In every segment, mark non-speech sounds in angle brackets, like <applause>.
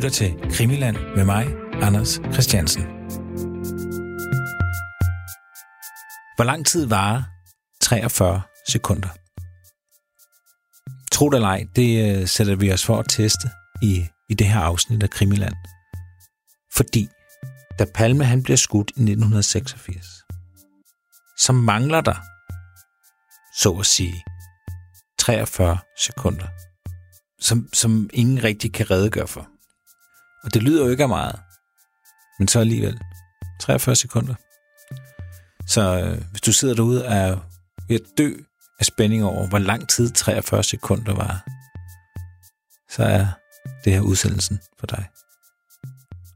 lytter til Krimiland med mig, Anders Christiansen. Hvor lang tid varer 43 sekunder? Tro det eller ej, det øh, sætter vi os for at teste i, i det her afsnit af Krimiland. Fordi da Palme han bliver skudt i 1986, så mangler der, så at sige, 43 sekunder, som, som ingen rigtig kan redegøre for. Og det lyder jo ikke af meget, men så alligevel 43 sekunder. Så øh, hvis du sidder derude og er ved at dø af spænding over, hvor lang tid 43 sekunder var, så er det her udsendelsen for dig.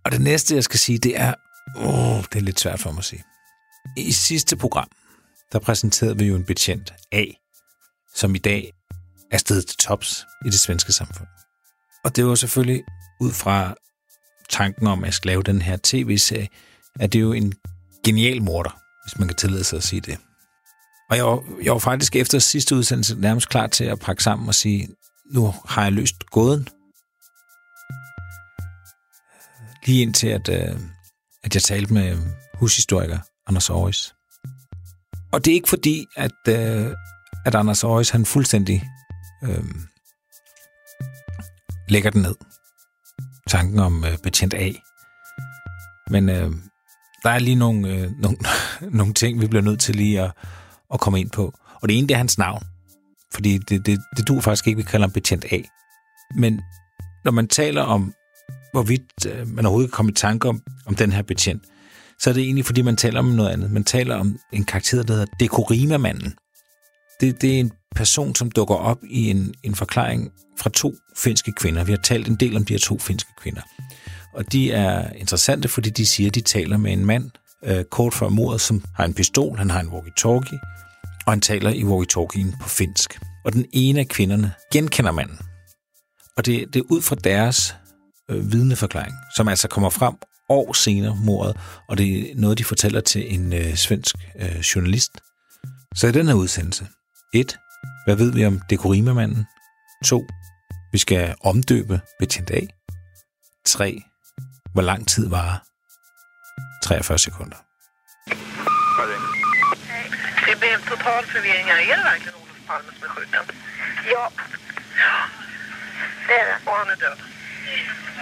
Og det næste, jeg skal sige, det er, åh, det er lidt svært for mig at sige. I sidste program, der præsenterede vi jo en betjent A, som i dag er stedet til tops i det svenske samfund. Og det var selvfølgelig ud fra tanken om, at jeg skal lave den her tv-serie, at det er jo en genial morder, hvis man kan tillade sig at sige det. Og jeg var, jeg var faktisk efter sidste udsendelse nærmest klar til at pakke sammen og sige, nu har jeg løst gåden. Lige indtil, at, øh, at jeg talte med hushistoriker Anders Aarhus. Og det er ikke fordi, at, øh, at Anders Aarhus han fuldstændig øh, lægger den ned. Tanken om øh, betjent A. Men øh, der er lige nogle, øh, <laughs> nogle, nogle ting, vi bliver nødt til lige at, at komme ind på. Og det ene, det er hans navn. Fordi det, det, det du faktisk ikke, vi kalder ham betjent A. Men når man taler om, hvorvidt øh, man overhovedet kan komme i tanke om, om den her betjent, så er det egentlig, fordi man taler om noget andet. Man taler om en karakter, der hedder Dekorimamanden. Det, det er en person, som dukker op i en, en forklaring fra to finske kvinder. Vi har talt en del om de her to finske kvinder. Og de er interessante, fordi de siger, at de taler med en mand øh, kort før mordet, som har en pistol, han har en walkie-talkie, og han taler i walkie-talkien på finsk. Og den ene af kvinderne genkender manden. Og det, det er ud fra deres øh, vidneforklaring, som altså kommer frem år senere mordet, og det er noget, de fortæller til en øh, svensk øh, journalist. Så i den her udsendelse, 1. Hvad ved vi om Dekorima-manden? 2. Vi skal omdøbe betjent A. 3. Hvor lang tid var 43 sekunder. Det blev total förvirring här. Är det verkligen Olof Palme som är skjuten? Ja. Det är det. Och han är död?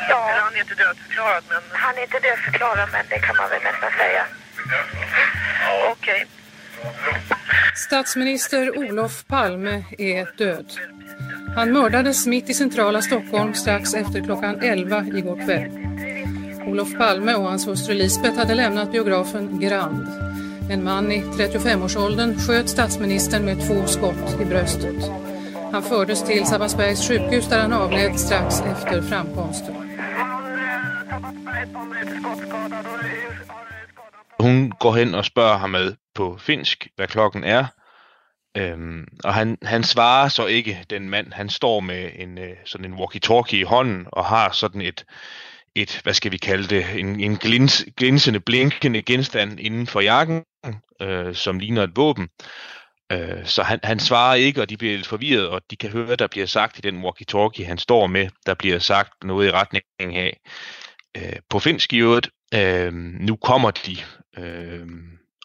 Ja, Eller han är inte dödförklarad, men han är inte dödförklarad men det kan man väl nästan säga. okej. Statsminister Olof Palme är död. Han mördades mitt i centrala Stockholm strax efter klockan 11 igår kväll. Olof Palme och hans hustru Lisbeth hade lämnat biografen Grand. En man i 35-årsåldern sköt statsministern med två skott i bröstet. Han fördes till Sabbatsbergs sjukhus där han avled strax efter framkomsten. Hon går hen og spørger ham med på finsk, hvad klokken er. Øhm, og han, han svarer så ikke, den mand. Han står med en øh, sådan en walkie-talkie i hånden og har sådan et, et hvad skal vi kalde det, en, en glins, glinsende, blinkende genstand inden for jakken, øh, som ligner et våben. Øh, så han, han svarer ikke, og de bliver lidt forvirret, og de kan høre, der bliver sagt i den walkie-talkie, han står med, der bliver sagt noget i retning af, øh, på finsk i øvrigt, øh, nu kommer de, øh,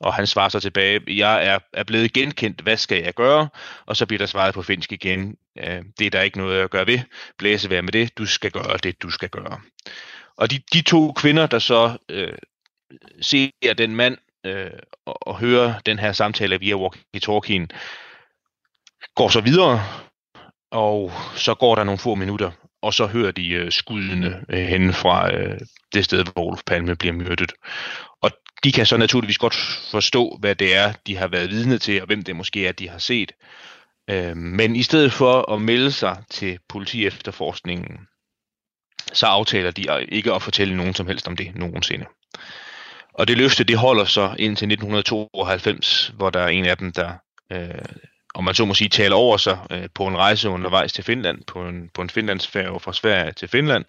og han svarer så tilbage, jeg er, er blevet genkendt, hvad skal jeg gøre? Og så bliver der svaret på finsk igen, øh, det er der ikke noget at gøre ved, blæse være med det, du skal gøre det, du skal gøre. Og de, de to kvinder, der så øh, ser den mand øh, og, og hører den her samtale via walkie-talkien, går så videre, og så går der nogle få minutter, og så hører de øh, skuddene øh, hen fra øh, det sted, hvor Olof Palme bliver myrdet. De kan så naturligvis godt forstå, hvad det er, de har været vidne til, og hvem det måske er, de har set. Øh, men i stedet for at melde sig til politi efterforskningen, så aftaler de ikke at fortælle nogen som helst om det nogensinde. Og det løfte, det holder så indtil 1992, hvor der er en af dem, der, øh, om man så må sige, taler over sig øh, på en rejse undervejs til Finland, på en, på en finlandsfærge fra Sverige til Finland,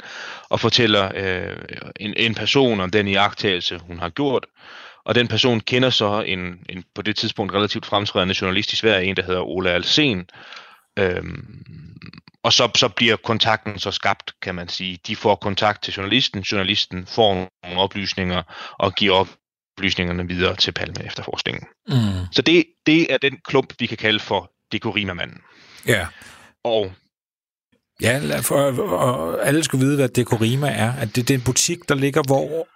og fortæller øh, en, en person om den iagttagelse, hun har gjort. Og den person kender så en, en på det tidspunkt relativt fremtrædende journalist i Sverige, en der hedder Ola Alsen, Øhm, og så, så bliver kontakten så skabt, kan man sige. De får kontakt til journalisten, journalisten får nogle oplysninger og giver op oplysningerne videre til Palme efterforskningen. Mm. Så det, det er den klump, vi kan kalde for Dekorima-manden. Ja. Og Ja, for, og alle skulle vide, hvad Dekorima er. At det, det er en butik, der ligger hvor...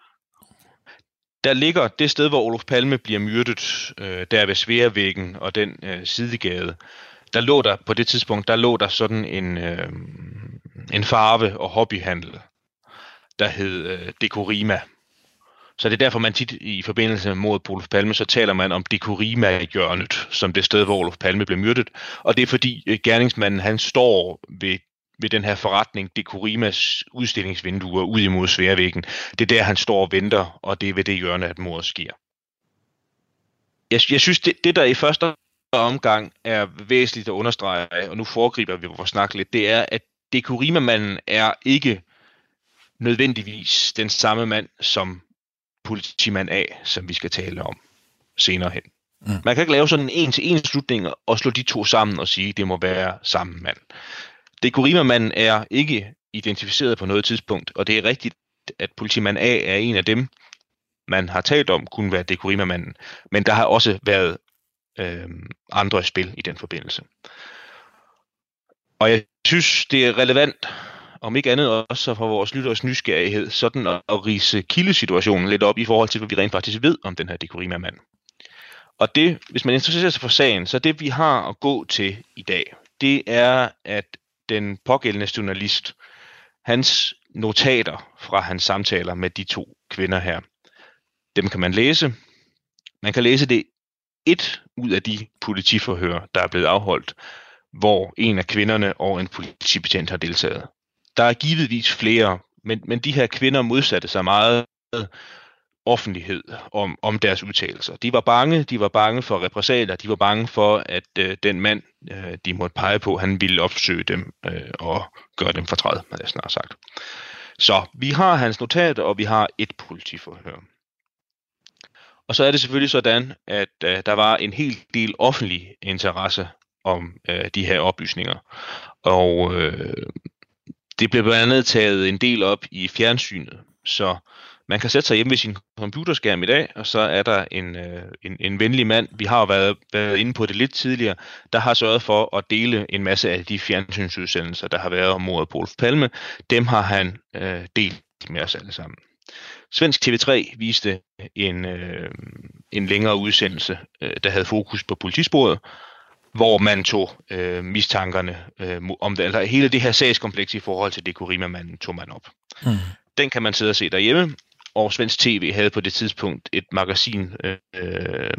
der ligger det sted, hvor Olof Palme bliver myrdet, øh, der ved Sværvæggen og den øh, sidegade, der lå der på det tidspunkt, der lå der sådan en, øh, en farve- og hobbyhandel, der hed øh, Dekorima. Så det er derfor, man tit i forbindelse med mordet på Olof Palme, så taler man om Dekorima-hjørnet, som det sted, hvor Olof Palme blev myrdet. Og det er fordi øh, gerningsmanden, han står ved, ved den her forretning, Dekorimas udstillingsvinduer ud imod Sværvæggen. Det er der, han står og venter, og det er ved det hjørne, at mordet sker. Jeg, jeg synes, det, det der i første omgang er væsentligt at understrege, og nu foregriber vi vores snak lidt, det er, at Dekorimamanden er ikke nødvendigvis den samme mand som politimand A, som vi skal tale om senere hen. Mm. Man kan ikke lave sådan en en-til-en slutning og slå de to sammen og sige, at det må være samme mand. Dekorima-manden er ikke identificeret på noget tidspunkt, og det er rigtigt, at politimand A er en af dem, man har talt om, kunne være Dekorima-manden. Men der har også været øh, andre spil i den forbindelse. Og jeg synes, det er relevant, om ikke andet også for vores lytteres nysgerrighed, sådan at, at rise kildesituationen lidt op i forhold til, hvad vi rent faktisk ved om den her Dekorima-mand. Og det, hvis man interesserer sig for sagen, så det vi har at gå til i dag, det er, at den pågældende journalist, hans notater fra hans samtaler med de to kvinder her, dem kan man læse. Man kan læse det et ud af de politiforhør, der er blevet afholdt, hvor en af kvinderne og en politibetjent har deltaget. Der er givetvis flere, men, men de her kvinder modsatte sig meget offentlighed om, om deres udtalelser. De var bange, de var bange for repressalier, de var bange for, at øh, den mand, øh, de måtte pege på, han ville opsøge dem øh, og gøre dem fortræd, har jeg snart sagt. Så vi har hans notater, og vi har et politiforhør. Og så er det selvfølgelig sådan, at øh, der var en hel del offentlig interesse om øh, de her oplysninger. Og øh, det blev blandt andet taget en del op i fjernsynet. Så man kan sætte sig hjemme ved sin computerskærm i dag, og så er der en, øh, en, en venlig mand, vi har været, været inde på det lidt tidligere, der har sørget for at dele en masse af de fjernsynsudsendelser, der har været om mordet på Olof Palme. Dem har han øh, delt med os alle sammen. Svensk TV3 viste en, øh, en længere udsendelse, øh, der havde fokus på politisporet, hvor man tog øh, mistankerne øh, om det, altså hele det her sagskompleks i forhold til Dekorima-manden tog man op. Mm. Den kan man sidde og se derhjemme, og Svensk TV havde på det tidspunkt et magasin øh,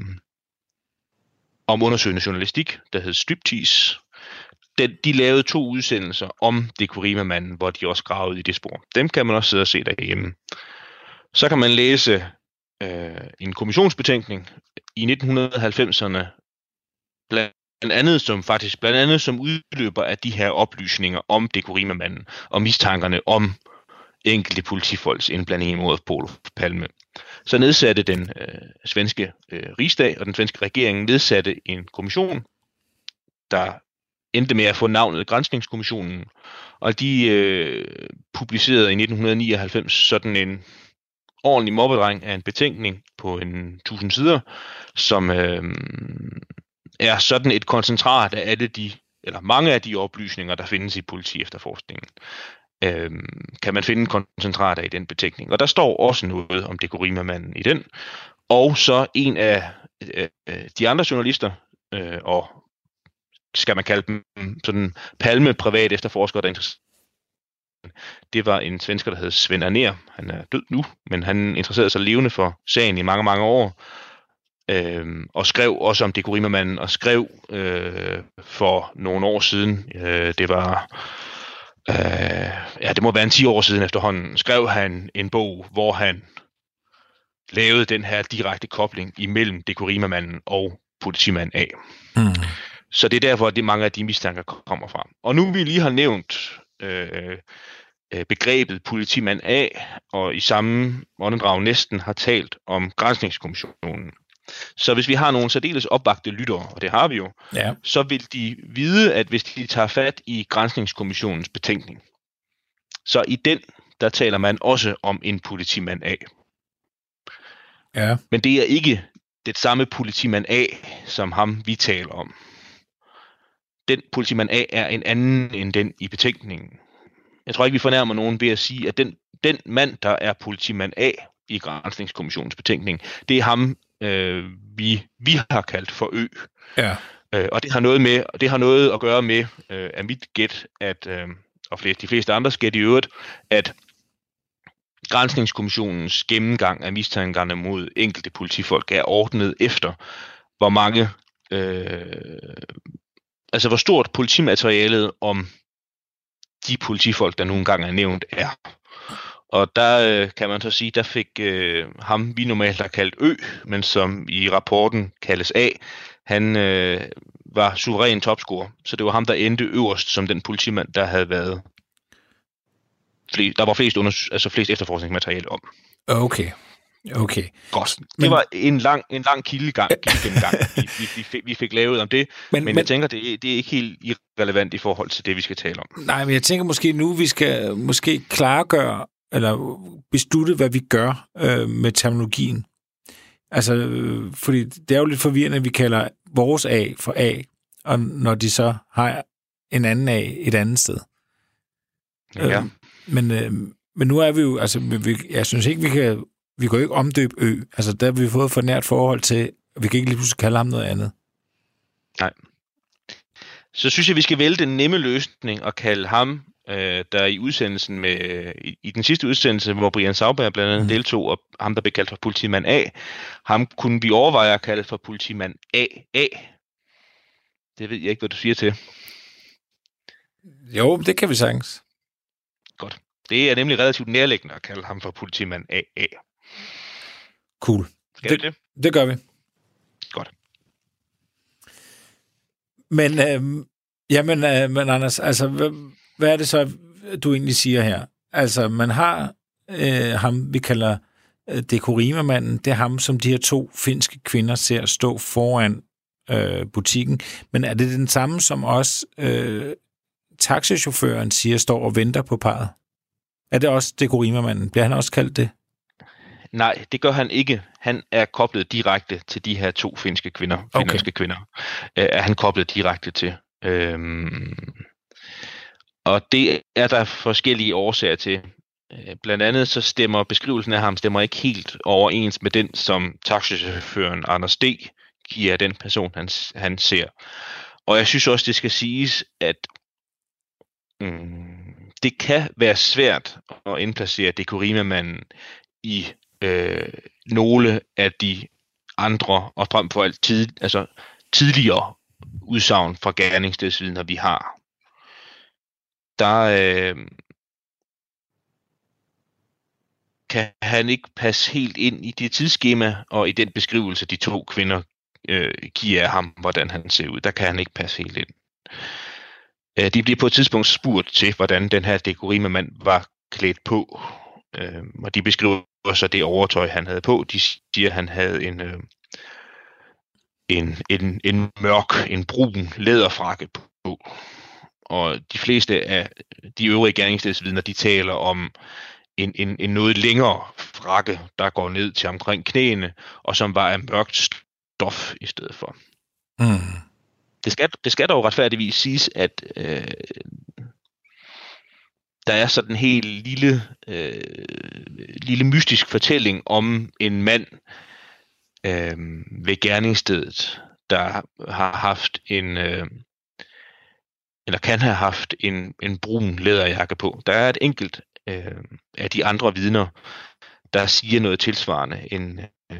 om undersøgende journalistik, der hed Styptis. Den, de lavede to udsendelser om Dekorima-manden, hvor de også gravede i det spor. Dem kan man også sidde og se derhjemme. Så kan man læse øh, en kommissionsbetænkning i 1990'erne, blandt andet som faktisk blandt andet som udløber af de her oplysninger om Dekorima-manden og mistankerne om enkelte politifolks indblanding i mordet på Olof Palme. Så nedsatte den øh, svenske øh, rigsdag og den svenske regering nedsatte en kommission, der endte med at få navnet Granskningskommissionen, og de øh, publicerede i 1999 sådan en ordentlig mobbedreng af en betænkning på en tusind sider, som øh, er sådan et koncentrat af alle de, eller mange af de oplysninger, der findes i politi efterforskningen Øhm, kan man finde koncentrat af i den betænkning. Og der står også noget om Dekorima-manden i den. Og så en af øh, øh de andre journalister, øh, og skal man kalde dem sådan palme privat efterforskere, der interesserer det var en svensker, der hed Svend Arner. Han er død nu, men han interesserede sig levende for sagen i mange, mange år. Øh, og skrev også om Dekorima-manden, og skrev øh, for nogle år siden, øh, det var øh, ja, det må være en 10 år siden efterhånden, skrev han en bog, hvor han lavede den her direkte kobling imellem Dekorima-manden og politimand A. Mm. Så det er derfor, at det mange af de mistanker kommer fra. Og nu vi lige har nævnt øh, øh, begrebet politimand A, og i samme åndedrag næsten har talt om grænsningskommissionen, Så hvis vi har nogle særdeles opvagte lyttere, og det har vi jo, Ja. så vil de vide, at hvis de tager fat i Grænsningskommissionens betænkning, så i den, der taler man også om en politimand A. Ja. Men det er ikke det samme politimand A, som ham vi taler om. Den politimand A er en anden end den i betænkningen. Jeg tror ikke, vi fornærmer nogen ved at sige, at den, den mand, der er politimand A i Grænsningskommissionens betænkning, det er ham, øh, vi, vi har kaldt for Ø. Ja. Øh, og det har noget med, det har noget at gøre med, øh, af mit gæt, at, øh, og flere, de fleste andre gæt i øvrigt, at Grænsningskommissionens gennemgang af mistankerne mod enkelte politifolk er ordnet efter, hvor mange, øh, altså hvor stort politimaterialet om de politifolk, der nogle gange er nævnt, er. Og der øh, kan man så sige, der fik øh, ham, vi normalt har kaldt Ø, men som i rapporten kaldes A, han øh, var suveræn topscorer. Så det var ham, der endte øverst som den politimand, der havde været flest, der var flest, under, altså flest efterforskningsmateriale om. Okay. Okay. Godt. Det Men- var en lang, en lang kildegang, kildegennemgang, vi, vi, vi, fik, vi fik lavet om det, Men, men, men jeg tænker, det, er- det er ikke helt irrelevant i forhold til det, vi skal tale om. Nej, men jeg tænker måske nu, vi skal måske klargøre, eller beslutte, hvad vi gør øh, med terminologien. Altså, øh, fordi det er jo lidt forvirrende, at vi kalder vores A for A, og når de så har en anden A et andet sted. Ja. Øh, men, øh, men nu er vi jo, altså, vi, jeg synes ikke, vi kan, vi kan jo ikke omdøbe Ø. Altså, der har vi fået for nært forhold til, vi kan ikke lige pludselig kalde ham noget andet. Så synes jeg, vi skal vælge den nemme løsning og kalde ham, øh, der i udsendelsen med, i, i den sidste udsendelse, hvor Brian Sauberg blandt andet mm. deltog, og ham, der blev kaldt for politimand A, ham kunne vi overveje at kalde for politimand AA. Det ved jeg ikke, hvad du siger til. Jo, det kan vi sagtens. Det er nemlig relativt nærliggende at kalde ham for politimand AA. Cool. Skal Det- det, det? Gør vi. Godt. Men, øh, jamen, øh, men Anders, altså, hvad, hvad er det så, du egentlig siger her? Altså, man har øh, ham, vi kalder øh, Dekorima-manden, det er ham, som de her to finske kvinder ser stå foran øh, butikken. Men er det den samme, som også øh, taxichaufføren siger, står og venter på parret? Er det også Dekorima-manden? Bliver han også kaldt det? Nej, det gør han ikke. Han er koblet direkte til de her to finske kvinder. Okay. Finlandske kvinder. Øh, er han koblet direkte til. Øhm, og det er der forskellige årsager til. Øh, blandt andet så stemmer beskrivelsen af ham stemmer ikke helt overens med den, som taxichaufføren Anders D. giver den person, han, han ser. Og jeg synes også, det skal siges, at mm, det kan være svært at indplacere Dekorima-manden i øh, nogle af de andre, og frem for alt tid, altså tidligere udsagn fra gerningsstedsvidner, vi har. Der øh, kan han ikke passe helt ind i det tidsskema og i den beskrivelse, de to kvinder øh, giver af ham, hvordan han ser ud. Der kan han ikke passe helt ind. Øh, de bliver på et tidspunkt spurgt til, hvordan den her dekorime-mand var klædt på. Øh, og de beskriver så det overtøj, han havde på. De siger, at han havde en, øh, en, en, en mørk, en brun læderfrakke på. Og de fleste af de øvrige gerningsstedsvidner, de taler om en, en, en noget længere frakke, der går ned til omkring knæene, og som var af mørkt stof i stedet for. Mm. Det skal, det skal dog retfærdigvis siges, at øh, der er sådan en helt lille, øh, lille mystisk fortælling om en mand øh, ved gerningsstedet, der har haft en, øh, eller kan have haft en, en brun læderjakke på. Der er et enkelt øh, af de andre vidner, der siger noget tilsvarende. En, øh,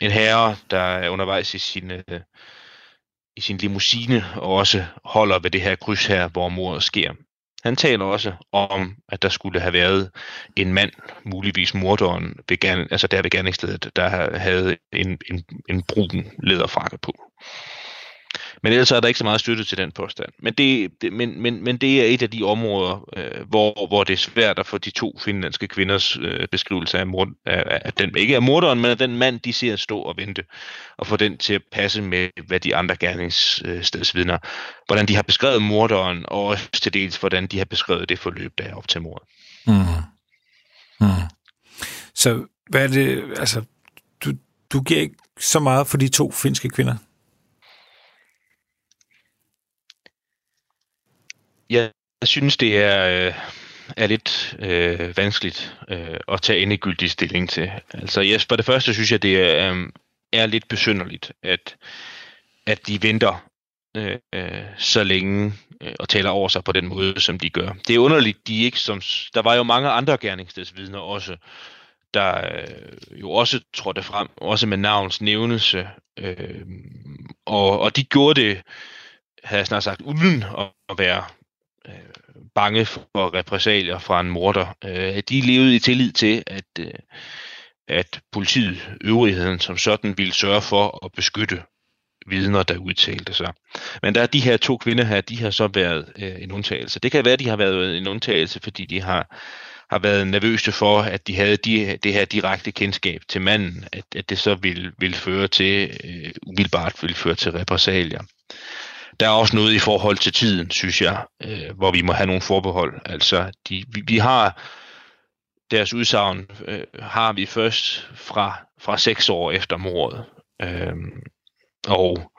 en herre, der er undervejs i sin, øh, i sin limousine og også holder ved det her kryds her, hvor mordet sker. Han taler også om, at der skulle have været en mand, muligvis morderen, ved, gerne, altså der ved gerningsstedet, der havde en, en, en brun læderfrakke på. Men ellers er der ikke så meget støtte til den påstand. Men det, det, men, men, men det er et af de områder, øh, hvor, hvor det er svært at få de to finlandske kvinders øh, beskrivelse af, mord, af, af den, ikke af morderen, men af den mand, de ser stå og vente, og få den til at passe med, hvad de andre gerningsstedsvidner, hvordan de har beskrevet morderen, og også til dels, hvordan de har beskrevet det forløb, der er op til mordet. Mm. Mm. Så hvad er det, altså, du, du giver ikke så meget for de to finske kvinder? Jeg synes, det er, øh, er lidt øh, vanskeligt øh, at tage endegyldig stilling til. Altså, yes, for det første synes jeg, det er, øh, er lidt besynderligt, at, at de venter øh, øh, så længe øh, og taler over sig på den måde, som de gør. Det er underligt, de ikke som... Der var jo mange andre gerningsstedsvidner også, der øh, jo også trådte frem, også med navns nævnelse, øh, og, og de gjorde det, havde jeg snart sagt, uden at være øh, bange for repressalier fra en morder. Øh, de levede i tillid til, at, øh, at politiet, øvrigheden som sådan, ville sørge for at beskytte vidner, der udtalte sig. Men der er de her to kvinder her, de har så været øh, en undtagelse. Det kan være, at de har været en undtagelse, fordi de har, har været nervøse for, at de havde de, det her direkte kendskab til manden, at, at det så vil, vil føre til, øh, umiddelbart vil føre til repressalier. Der er også noget i forhold til tiden, synes jeg, øh, hvor vi må have nogle forbehold. Altså, de, vi, vi har deres udsagn, øh, har vi først fra, fra seks år efter mordet. Øh, og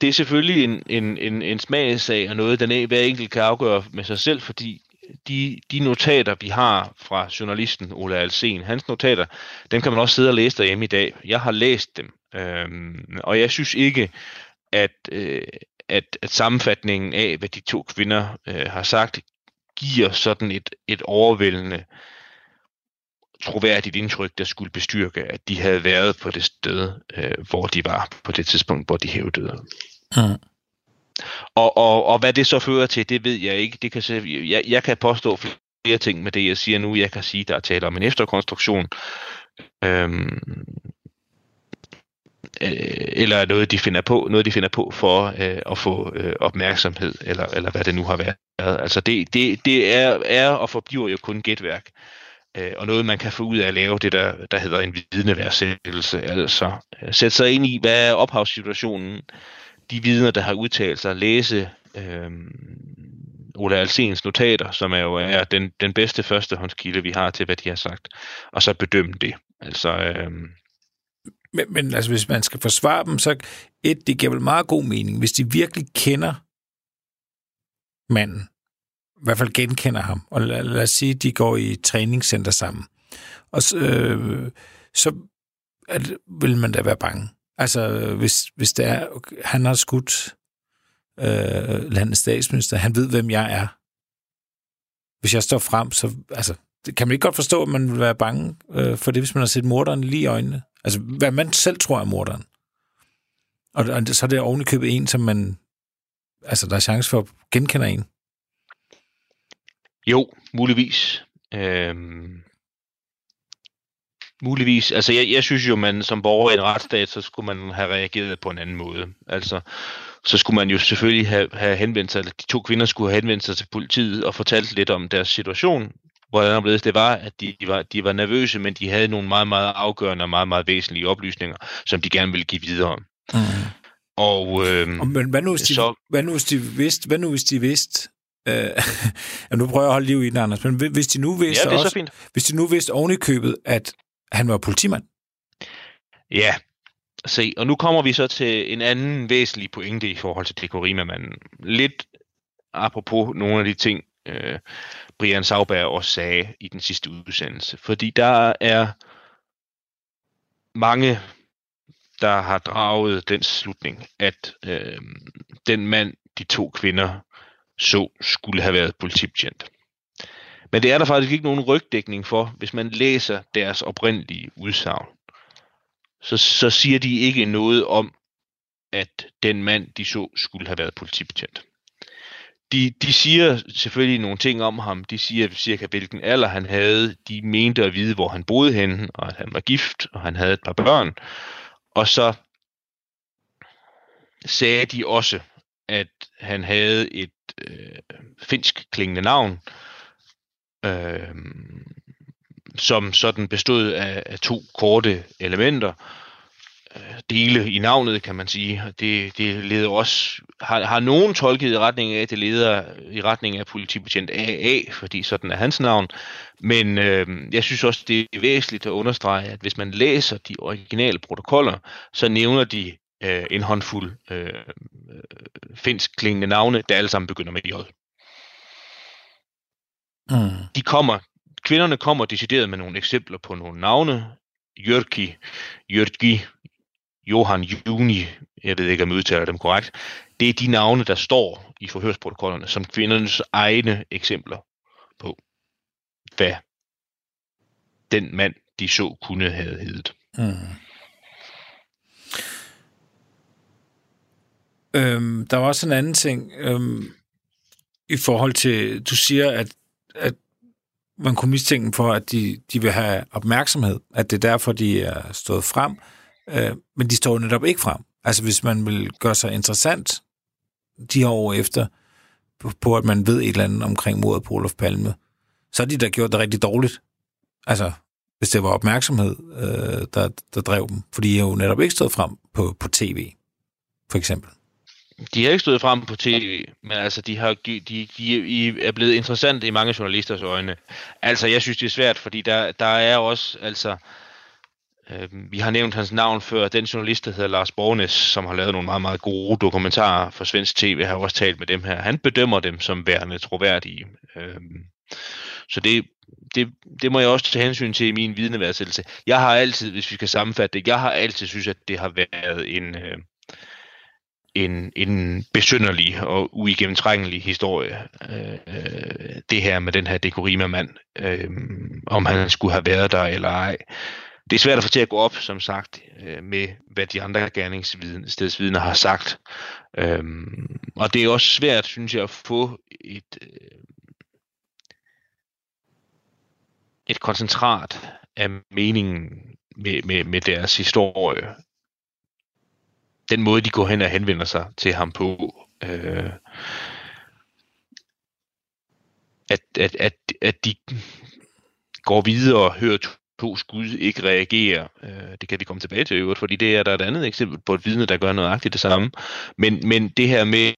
det er selvfølgelig en, en, en, en smagsag og noget, den e- hver enkelt kan afgøre med sig selv, fordi de, de notater, vi har fra journalisten Ola Alsen, hans notater, dem kan man også sidde og læse derhjemme i dag. Jeg har læst dem, øhm, og jeg synes ikke, at, øh, at, at sammenfatningen af, hvad de to kvinder øh, har sagt, giver sådan et, et overvældende troværdigt indtryk, der skulle bestyrke, at de havde været på det sted, øh, hvor de var på det tidspunkt, hvor de hævdede. Mm. Og, og, og hvad det så fører til, det ved jeg ikke. Det kan, jeg, jeg kan påstå flere ting med det, jeg siger nu. Jeg kan sige, der er tale om en efterkonstruktion. Øhm, øh, eller noget de finder på, noget de finder på for øh, at få øh, opmærksomhed eller eller hvad det nu har været. Altså det det det er er og forbliver jo kun gætværk. Øh, og noget man kan få ud af at lave det der der hedder en vidneværdsættelse, altså øh, sætte sig ind i hvad er ophavssituationen, de vidner der har udtalt sig, læse øh, Ola Alsens notater, som er jo er den, den bedste førstehåndskilde, vi har til, hvad de har sagt, og så bedømme det. Altså, øh, men, men altså, hvis man skal forsvare dem, så et, det giver vel meget god mening, hvis de virkelig kender manden, i hvert fald genkender ham, og lad, lad os sige, de går i træningscenter sammen, og så, øh, så at, vil man da være bange. Altså, hvis, hvis det er, han har skudt øh, landets statsminister, han ved, hvem jeg er. Hvis jeg står frem, så altså, det kan man ikke godt forstå, at man vil være bange øh, for det, hvis man har set morderen lige i øjnene. Altså, hvad man selv tror er morderen. Og, og så er det ovenikøbet en, som man... Altså, der er chance for at genkende en. Jo, muligvis. Øhm, muligvis. Altså, jeg, jeg synes jo, man som borger i en retsstat, så skulle man have reageret på en anden måde. Altså, så skulle man jo selvfølgelig have, have henvendt sig, eller de to kvinder skulle have henvendt sig til politiet og fortalt lidt om deres situation, hvordan blevet det var, at de var, de var nervøse, men de havde nogle meget, meget afgørende og meget, meget væsentlige oplysninger, som de gerne ville give videre. Mm. Og, øh, men hvad nu, hvis de, så, hvad nu, hvis de vidste, hvad nu, hvis de vidste, øh, <laughs> ja, nu prøver jeg at holde liv i den, Anders, men hvis de nu vidste ja, det er også, så fint. hvis de nu vidste oven i købet, at han var politimand? Ja, se, og nu kommer vi så til en anden væsentlig pointe i forhold til Dekorima-manden. Lidt apropos nogle af de ting, øh, Brian Sauberg også sagde i den sidste udsendelse. Fordi der er mange, der har draget den slutning, at øh, den mand, de to kvinder så, skulle have været politibetjent. Men det er der faktisk ikke nogen rygdækning for, hvis man læser deres oprindelige udsagn. Så, så siger de ikke noget om, at den mand, de så, skulle have været politibetjent de, de siger selvfølgelig nogle ting om ham. De siger cirka, hvilken alder han havde. De mente at vide, hvor han boede henne, og at han var gift, og han havde et par børn. Og så sagde de også, at han havde et øh, finsk klingende navn, øh, Øhm, som sådan bestod af, af to korte elementer, øh, dele i navnet, kan man sige. Det, det leder også, har, har nogen tolket i retning af, det leder i retning af politibetjent AA, fordi sådan er hans navn. Men øh, jeg synes også, det er væsentligt at understrege, at hvis man læser de originale protokoller, så nævner de øh, en håndfuld øh, øh finsk klingende navne, der alle sammen begynder med J. Mm. De kommer, kvinderne kommer decideret med nogle eksempler på nogle navne. Jørki, Jørgi, Johan Juni, jeg ved ikke, om jeg udtaler dem korrekt. Det er de navne, der står i forhørsprotokollerne som kvindernes egne eksempler på, hvad den mand, de så, kunne have heddet. Mm. Øhm, der var også en anden ting øhm, i forhold til, du siger, at, at man kunne mistænke dem for, at de, de vil have opmærksomhed, at det er derfor, de er stået frem, øh, men de står netop ikke frem. Altså hvis man vil gøre sig interessant de her år efter, på, på at man ved et eller andet omkring mordet på Olof Palme, så har de da gjort det rigtig dårligt. Altså, hvis det var opmærksomhed, øh, der, der drev dem. Fordi de har jo netop ikke stået frem på, på tv, for eksempel. De har ikke stået frem på tv, men altså, de, har, de, de er blevet interessant i mange journalisters øjne. Altså, jeg synes, det er svært, fordi der, der er også, altså, øh, vi har nævnt hans navn før, den journalist, der hedder Lars Bornes, som har lavet nogle meget, meget gode dokumentarer for svensk tv, har også talt med dem her. Han bedømmer dem som værende troværdige. Øh, så det, det, det må jeg også tage hensyn til i min vidneværdsættelse. Jeg har altid, hvis vi skal sammenfatte det, jeg har altid synes, at det har været en... Øh, en, en besynderlig og uigennemtrængelig historie, øh, det her med den her dekorima-mand, øh, om han skulle have været der eller ej. Det er svært at få til at gå op, som sagt, øh, med hvad de andre gerningsstedsvidner har sagt. Øh, og det er også svært, synes jeg, at få et, øh, et koncentrat af meningen med, med, med deres historie den måde, de går hen og henvender sig til ham på, øh, at, at, at, at de går videre og hører to, skud ikke reagerer. Øh, det kan vi komme tilbage til øvrigt, fordi det er der et andet eksempel på et vidne, der gør nøjagtigt det samme. Men, men det her med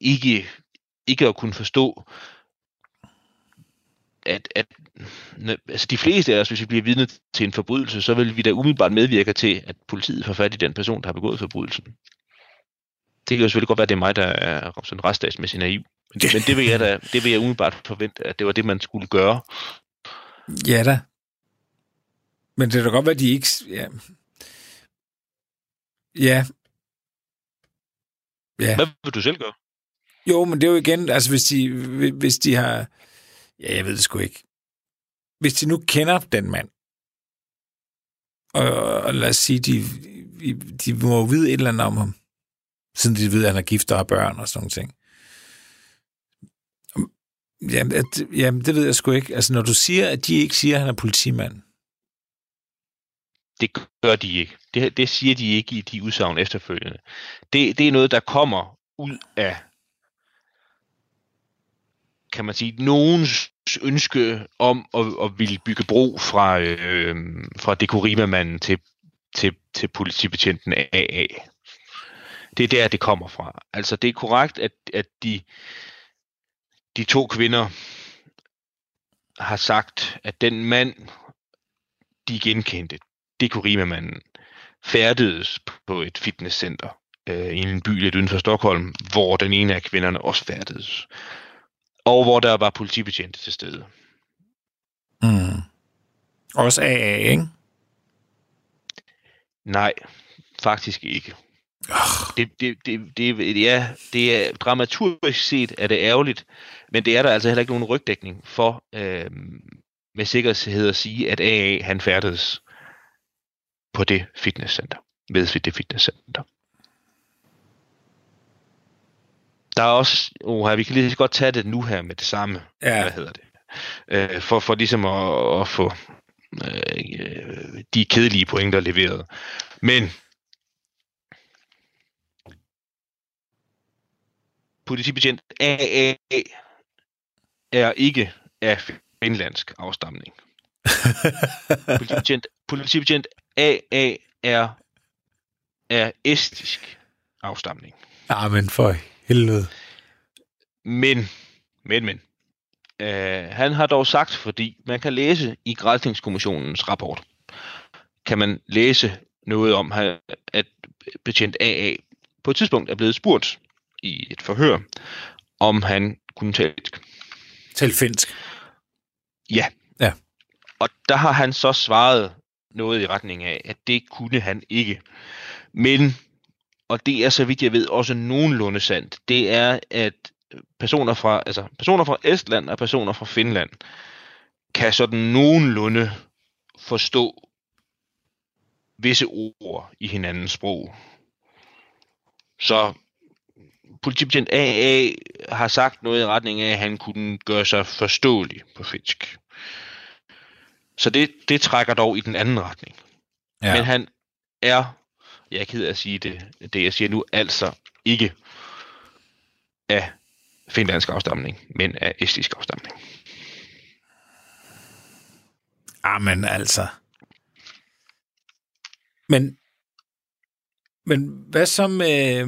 ikke, ikke at kunne forstå, at, at altså de fleste af os, hvis vi bliver vidne til en forbrydelse, så vil vi da umiddelbart medvirke til, at politiet får fat i den person, der har begået forbrydelsen. Det kan jo selvfølgelig godt være, at det er mig, der er sådan restdagsmæssigt naiv. Men det, men det vil jeg da, det vil jeg umiddelbart forvente, at det var det, man skulle gøre. Ja da. Men det kan da godt være, at de ikke... Ja. Ja. ja. Hvad vil du selv gøre? Jo, men det er jo igen, altså hvis de, hvis de har Ja, jeg ved det sgu ikke. Hvis de nu kender den mand, og, og lad os sige, de, de må vide et eller andet om ham, siden de ved, at han er gift og har børn og sådan nogle ting. Jamen, at, jamen, det ved jeg sgu ikke. Altså, når du siger, at de ikke siger, at han er politimand. Det gør de ikke. Det, det siger de ikke i de udsagn efterfølgende. Det, det er noget, der kommer ud af kan man sige, nogens ønske om at, at ville bygge bro fra, øh, fra dekorimamanden til, til, til politibetjenten AA. Det er der, det kommer fra. Altså, det er korrekt, at, at de, de to kvinder har sagt, at den mand, de genkendte, dekorimamanden, færdedes på et fitnesscenter øh, i en by lidt uden for Stockholm, hvor den ene af kvinderne også færdedes og hvor der var politibetjente til stede. Mm. Også AA, ikke? Nej, faktisk ikke. Det, det, det, det, ja, det er dramaturgisk set er det ærgerligt, men det er der altså heller ikke nogen rygdækning for øh, med sikkerhed at sige, at AA han færdedes på det fitnesscenter, ved det fitnesscenter. Der er også, oh, vi kan lige så godt tage det nu her med det samme, ja. hvad hedder det, øh, for, for ligesom at, at få øh, de kedelige pointer leveret. Men politibetjent AA er ikke af finlandsk afstamning. <laughs> politibetjent, politibetjent AA er af estisk afstamning. Ja, men for helvede. Men, men, men. Øh, han har dog sagt, fordi man kan læse i Grænsningskommissionens rapport, kan man læse noget om, at betjent AA på et tidspunkt er blevet spurgt i et forhør, om han kunne tale finsk. Tale finsk? Ja. Ja. Og der har han så svaret noget i retning af, at det kunne han ikke. Men, og det er så vidt jeg ved også nogenlunde sandt, det er, at personer fra, altså personer fra Estland og personer fra Finland kan sådan nogenlunde forstå visse ord i hinandens sprog. Så politibetjent AA har sagt noget i retning af, at han kunne gøre sig forståelig på finsk. Så det, det trækker dog i den anden retning. Ja. Men han er, jeg er ked af at sige det, det jeg siger nu, altså ikke af finlandsk afstamning, men af estisk afstamning. Ah, Amen altså. Men, men hvad så med,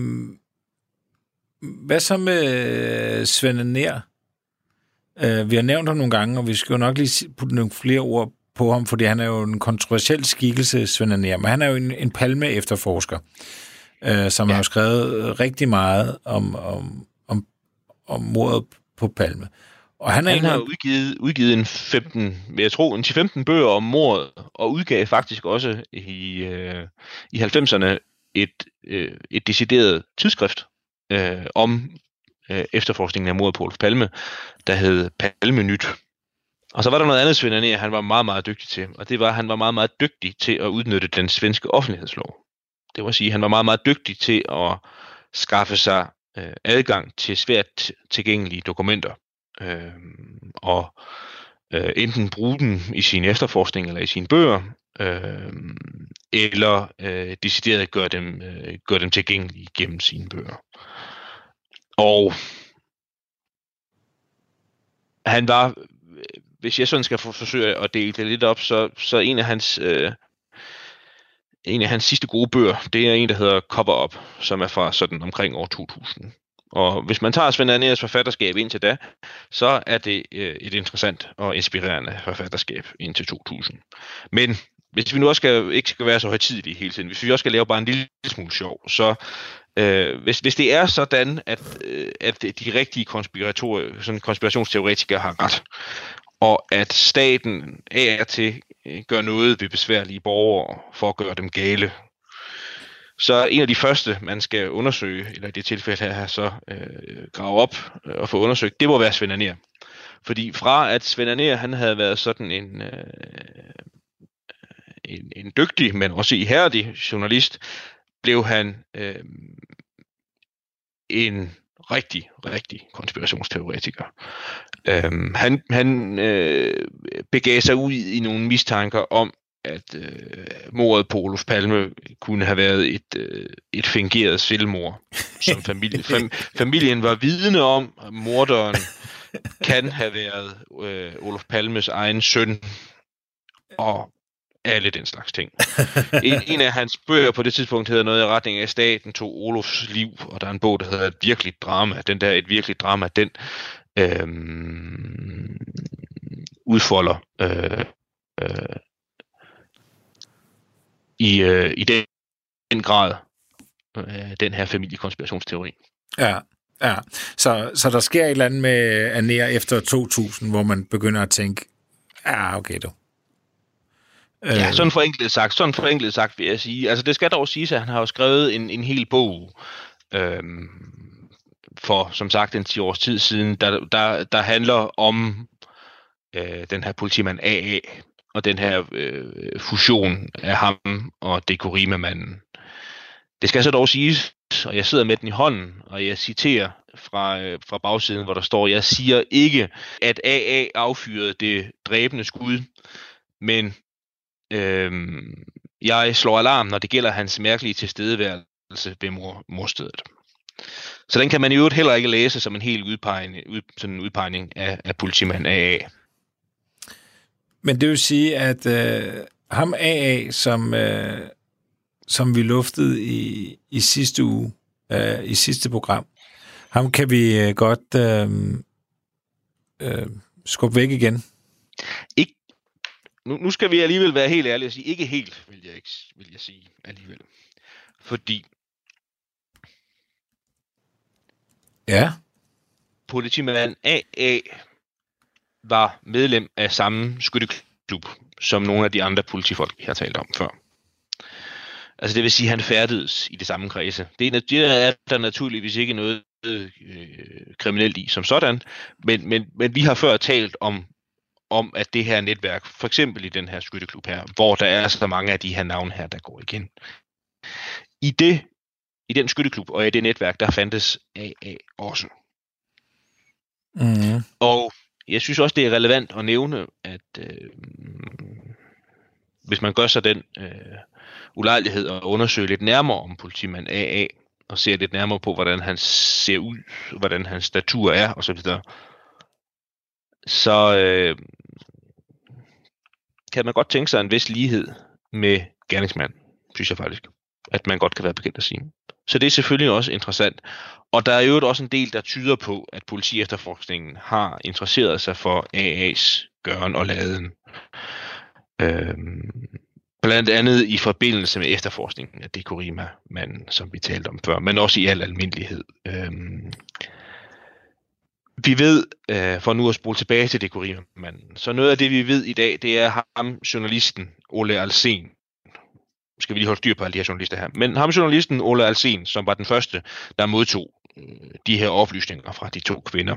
hvad så med øh, Svend Nær? Øh, vi har nævnt ham nogle gange, og vi skal jo nok lige putte nogle flere ord på ham, fordi han er jo en kontroversiel skikkelse, Svend Nær, men han er jo en, en palme-efterforsker, uh, som ja. har skrevet rigtig meget om, om, om, om mordet på Palme. Og han, han har udgivet, udgivet en 15, jeg tror, en 15 bøger om mordet, og udgav faktisk også i, øh, i 90'erne et, øh, et decideret tidsskrift øh, om øh, efterforskningen af mordet på Olof Palme, der hed Palme Nyt. Og så var der noget andet Svend han var meget, meget dygtig til, og det var, at han var meget, meget dygtig til at udnytte den svenske offentlighedslov. Det vil sige, at han var meget, meget dygtig til at skaffe sig øh, adgang til svært tilgængelige dokumenter øh, og øh, enten bruge dem i sin efterforskning eller i sine bøger, øh, eller øh, decideret gøre dem, øh, gøre dem tilgængelige gennem sine bøger. Og han var, hvis jeg sådan skal forsøge at dele det lidt op, så, så en af hans øh, en af hans sidste gode bøger, det er en, der hedder Cover Up, som er fra sådan omkring år 2000. Og hvis man tager Svend Aneas forfatterskab indtil da, så er det øh, et interessant og inspirerende forfatterskab indtil 2000. Men hvis vi nu også skal, ikke skal være så højtidelige hele tiden, hvis vi også skal lave bare en lille smule sjov, så øh, hvis, hvis det er sådan, at, øh, at de rigtige sådan konspirationsteoretikere har ret, og at staten af og til øh, gør noget ved besværlige borgere for at gøre dem gale, så en af de første, man skal undersøge, eller i det tilfælde her, så øh, grave op øh, og få undersøgt, det må være Svend Aner. Fordi fra at Svend Aner, han havde været sådan en, øh, en, en dygtig, men også ihærdig journalist, blev han øh, en rigtig, rigtig konspirationsteoretiker. Øhm, han han øh, begav sig ud i nogle mistanker om, at øh, mordet på Olof Palme kunne have været et, øh, et fingeret selvmord, som familie, fam, <laughs> familien var vidne om. Morderen kan have været øh, Olof Palmes egen søn, og alle den slags ting. En, <laughs> en af hans bøger på det tidspunkt hedder noget i retning af Staten tog Olofs liv, og der er en bog, der hedder Et virkeligt drama. Den der Et virkeligt drama, den øhm, udfolder øh, øh, i, øh, i den, den grad øh, den her familiekonspirationsteori. Ja, ja. Så, så der sker et eller andet med Aner efter 2000, hvor man begynder at tænke, ja, okay du. Ja, øh. sådan forenklet sagt, sådan forenklet sagt vil jeg sige. Altså det skal dog siges, at han har jo skrevet en, en hel bog øhm, for, som sagt, en 10 års tid siden, der, der, der handler om øh, den her politimand AA, og den her øh, fusion af ham og Dekorima-manden. Det skal så dog siges, og jeg sidder med den i hånden, og jeg citerer fra, øh, fra bagsiden, hvor der står, jeg siger ikke, at AA affyrede det dræbende skud, men øh, jeg slår alarm, når det gælder hans mærkelige tilstedeværelse ved mor, morstedet. Så den kan man i øvrigt heller ikke læse som en helt udpegning, ud, sådan en udpegning af, af politimand AA. Men det vil sige, at øh, ham AA, som, øh, som vi luftede i, i sidste uge, øh, i sidste program, ham kan vi øh, godt øh, øh, skubbe væk igen. Ikke, nu, nu skal vi alligevel være helt ærlige og sige, ikke helt, vil jeg, ikke, vil jeg sige alligevel. Fordi Ja. politimand AA var medlem af samme skytteklub som nogle af de andre politifolk, vi har talt om før. Altså det vil sige, at han færdedes i det samme kredse. Det er, det er der naturligvis ikke noget øh, kriminelt i som sådan, men, men, men vi har før talt om, om, at det her netværk, for eksempel i den her skytteklub her, hvor der er så mange af de her navne her, der går igen. I det i den skytteklub og i det netværk, der fandtes AA også. Mm. Og jeg synes også, det er relevant at nævne, at øh, hvis man gør sig den øh, ulejlighed at undersøge lidt nærmere om politimand AA, og ser lidt nærmere på, hvordan han ser ud, hvordan hans statur er, osv., så, så øh, kan man godt tænke sig en vis lighed med gerningsmand, synes jeg faktisk, at man godt kan være bekendt at sige. Så det er selvfølgelig også interessant. Og der er jo også en del, der tyder på, at politi efterforskningen har interesseret sig for AA's gøren og laden. Øhm, blandt andet i forbindelse med efterforskningen af Dekorima, manden, som vi talte om før, men også i al almindelighed. Øhm, vi ved, øh, for nu at spole tilbage til Dekorima, så noget af det, vi ved i dag, det er ham, journalisten Ole Alsen, skal vi lige holde styr på alle de her journalister her. Men ham journalisten Ole Alsen, som var den første, der modtog øh, de her oplysninger fra de to kvinder,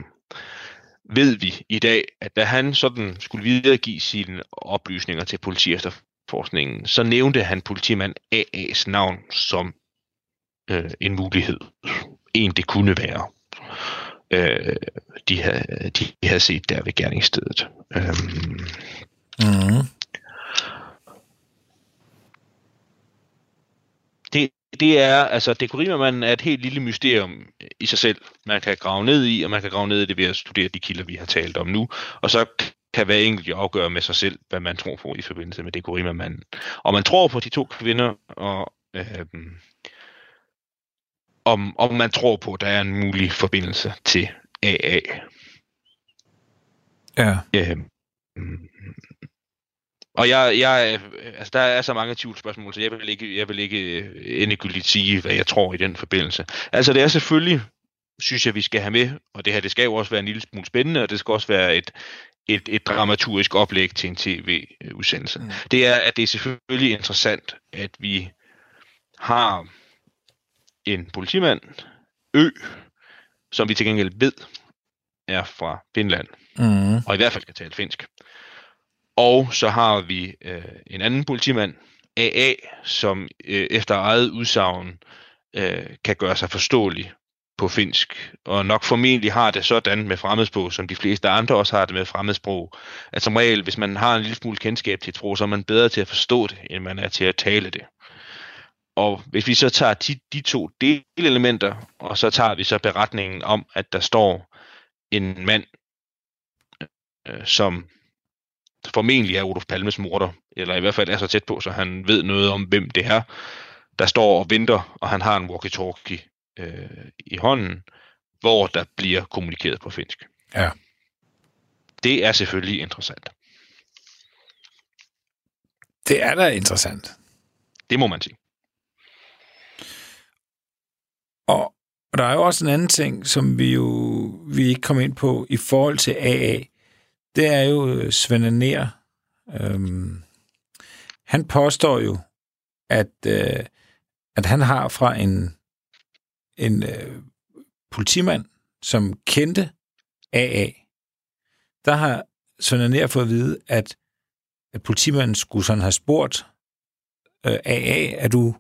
ved vi i dag, at da han sådan skulle videregive sine oplysninger til politi efterforskningen, så nævnte han politimand AA's navn som øh, en mulighed. En det kunne være. Øh, de, havde, de havde set der ved gerningsstedet. Øh, Mm. det, det er, altså dekorimermanden er et helt lille mysterium i sig selv. Man kan grave ned i, og man kan grave ned i det ved at studere de kilder, vi har talt om nu. Og så kan hver enkelt jo afgøre med sig selv, hvad man tror på i forbindelse med dekorimermanden. Og man tror på de to kvinder, og øh, om, om man tror på, at der er en mulig forbindelse til AA. Ja. Øh, og jeg, jeg, altså der er så mange tvivlsspørgsmål, så jeg vil ikke, jeg vil ikke øh, endegyldigt sige, hvad jeg tror i den forbindelse. Altså det er selvfølgelig, synes jeg, vi skal have med, og det her, det skal jo også være en lille smule spændende, og det skal også være et, et, et dramaturgisk oplæg til en tv-udsendelse. Mm. Det er, at det er selvfølgelig interessant, at vi har en politimand, Ø, som vi til gengæld ved er fra Finland, Mm. og i hvert fald kan tale finsk. Og så har vi øh, en anden politimand, AA, som øh, efter eget udsagn øh, kan gøre sig forståelig på finsk, og nok formentlig har det sådan med fremmedsprog, som de fleste andre også har det med fremmedsprog, at som regel, hvis man har en lille smule kendskab til et sprog, så er man bedre til at forstå det, end man er til at tale det. Og hvis vi så tager de, de to delelementer, og så tager vi så beretningen om, at der står en mand, øh, som formentlig er Olof Palmes morder, eller i hvert fald er så tæt på, så han ved noget om, hvem det er, der står og venter, og han har en walkie-talkie øh, i hånden, hvor der bliver kommunikeret på finsk. Ja. Det er selvfølgelig interessant. Det er da interessant. Det må man sige. Og, og der er jo også en anden ting, som vi jo vi ikke kom ind på i forhold til AA. Det er jo øh, Svend Nær. Øhm, han påstår jo, at, øh, at han har fra en, en øh, politimand, som kendte AA, der har Svend Nær fået at vide, at, at politimanden skulle sådan have spurgt øh, AA, er du,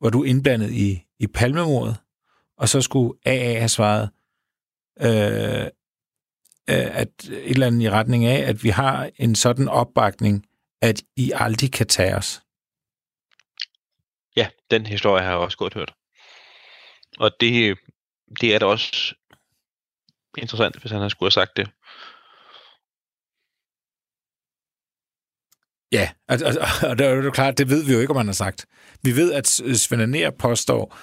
var du indblandet i, i palmemordet? Og så skulle AA have svaret, øh, øh, at et eller andet i retning af, at vi har en sådan opbakning, at I aldrig kan tage os. Ja, den historie har jeg også godt hørt. Og det, det er da også interessant, hvis han har skulle have sagt det. Ja, og, og, og det er jo klart, det ved vi jo ikke, om han har sagt. Vi ved, at Svend Aner påstår,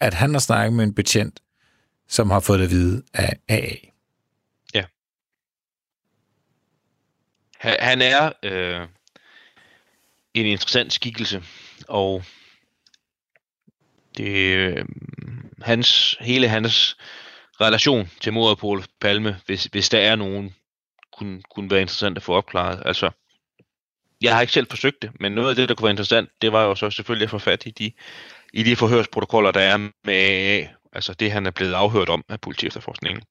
at han har snakket med en betjent, som har fået det at vide af AA. Ja. han er øh, en interessant skikkelse, og det, øh, hans, hele hans relation til mordet på Palme, hvis, hvis der er nogen, kunne, kunne være interessant at få opklaret. Altså, jeg har ikke selv forsøgt det, men noget af det, der kunne være interessant, det var jo så selvfølgelig at få fat i de, i de forhørsprotokoller, der er med altså det, han er blevet afhørt om af politiefterforskningen.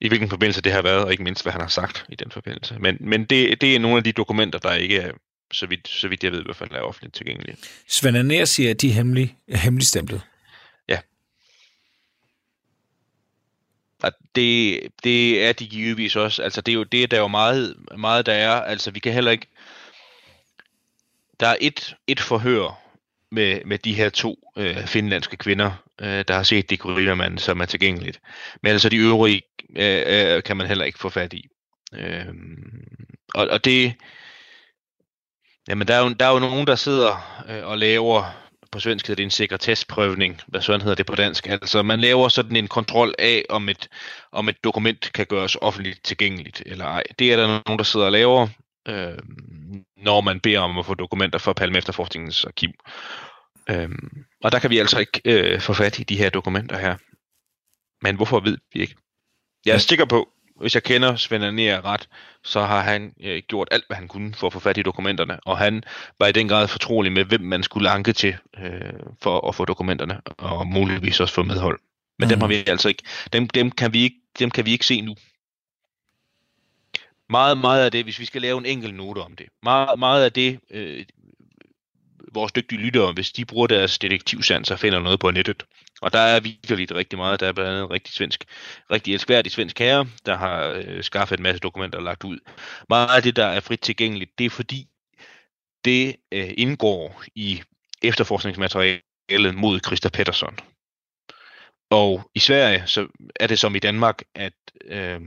I hvilken forbindelse det har været, og ikke mindst, hvad han har sagt i den forbindelse. Men, men det, det er nogle af de dokumenter, der ikke er, så vidt, så vidt jeg ved, i hvert fald er offentligt tilgængelige. Svend Aner siger, at de er hemmelig, hemmeligstemplet. Og det, det er de givetvis også. Altså, det er jo det, der er jo meget, meget der er. Altså, vi kan heller ikke... Der er et, et forhør med, med de her to øh, finlandske kvinder, øh, der har set dekorativmanden, som er tilgængeligt. Men altså de øvrige øh, øh, kan man heller ikke få fat i. Øh, og, og det... Jamen, der er jo, der er jo nogen, der sidder øh, og laver på svensk hedder det en sekretessprøvning, hvad sådan hedder det på dansk. Altså man laver sådan en kontrol af, om et, om et dokument kan gøres offentligt tilgængeligt eller ej. Det er der nogen, der sidder og laver, øh, når man beder om at få dokumenter fra Palme Efterforskningens arkiv. Øh, og der kan vi altså ikke øh, få fat i de her dokumenter her. Men hvorfor ved vi ikke? Jeg er sikker på, hvis jeg kender Svend Aner ret, så har han øh, gjort alt, hvad han kunne for at få fat i dokumenterne, og han var i den grad fortrolig med, hvem man skulle anke til øh, for at få dokumenterne, og muligvis også få medhold. Men mm. dem har vi altså ikke. Dem, dem, kan vi ikke, dem kan vi ikke se nu. Meget, meget af det, hvis vi skal lave en enkelt note om det, meget, meget af det, øh, vores dygtige lyttere, hvis de bruger deres detektivsans og finder noget på nettet, og der er virkelig rigtig meget. Der er blandt andet en rigtig svensk, rigtig elskværdig svensk herre, der har øh, skaffet en masse dokumenter og lagt ud. Meget af det, der er frit tilgængeligt, det er fordi, det øh, indgår i efterforskningsmaterialet mod Christa Pettersson. Og i Sverige så er det som i Danmark, at, øh,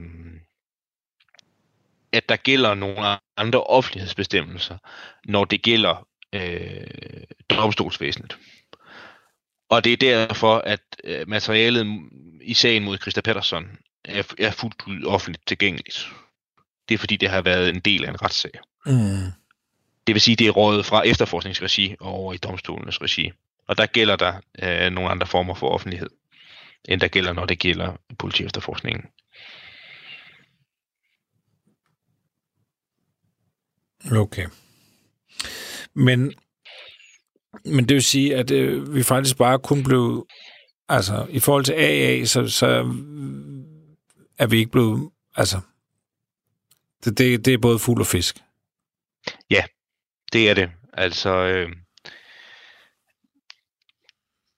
at der gælder nogle andre offentlighedsbestemmelser, når det gælder øh, domstolsvæsenet. Og det er derfor, at øh, materialet i sagen mod Christa Pettersson er, er fuldt ud offentligt tilgængeligt. Det er fordi, det har været en del af en retssag. Mm. Det vil sige, det er rådet fra efterforskningsregi over i domstolenes regi. Og der gælder der øh, nogle andre former for offentlighed, end der gælder, når det gælder politiefterforskningen. Okay. Men men det vil sige, at øh, vi faktisk bare kun blev... Altså, i forhold til AA, så, så er vi ikke blevet... Altså, det, det, det er både fugl og fisk. Ja, det er det. Altså, øh,